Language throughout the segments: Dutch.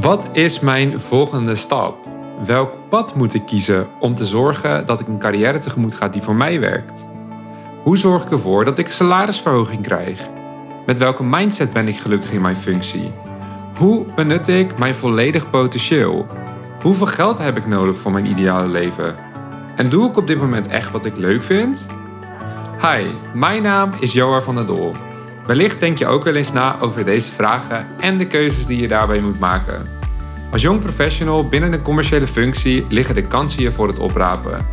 Wat is mijn volgende stap? Welk pad moet ik kiezen om te zorgen dat ik een carrière tegemoet ga die voor mij werkt? Hoe zorg ik ervoor dat ik salarisverhoging krijg? Met welke mindset ben ik gelukkig in mijn functie? Hoe benut ik mijn volledig potentieel? Hoeveel geld heb ik nodig voor mijn ideale leven? En doe ik op dit moment echt wat ik leuk vind? Hi, mijn naam is Joar van der Dol. Wellicht denk je ook wel eens na over deze vragen en de keuzes die je daarbij moet maken. Als jong professional binnen een commerciële functie liggen de kansen je voor het oprapen.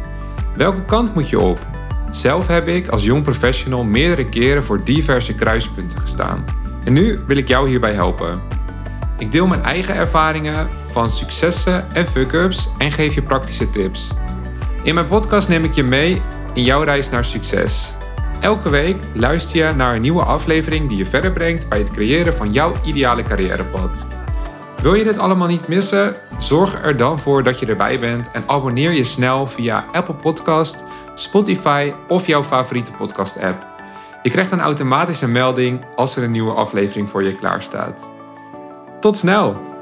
Welke kant moet je op? Zelf heb ik als jong professional meerdere keren voor diverse kruispunten gestaan. En nu wil ik jou hierbij helpen. Ik deel mijn eigen ervaringen van successen en fuck-ups en geef je praktische tips. In mijn podcast neem ik je mee in jouw reis naar succes. Elke week luister je naar een nieuwe aflevering die je verder brengt bij het creëren van jouw ideale carrièrepad. Wil je dit allemaal niet missen? Zorg er dan voor dat je erbij bent en abonneer je snel via Apple Podcast, Spotify of jouw favoriete podcast-app. Je krijgt een automatische melding als er een nieuwe aflevering voor je klaar staat. Tot snel!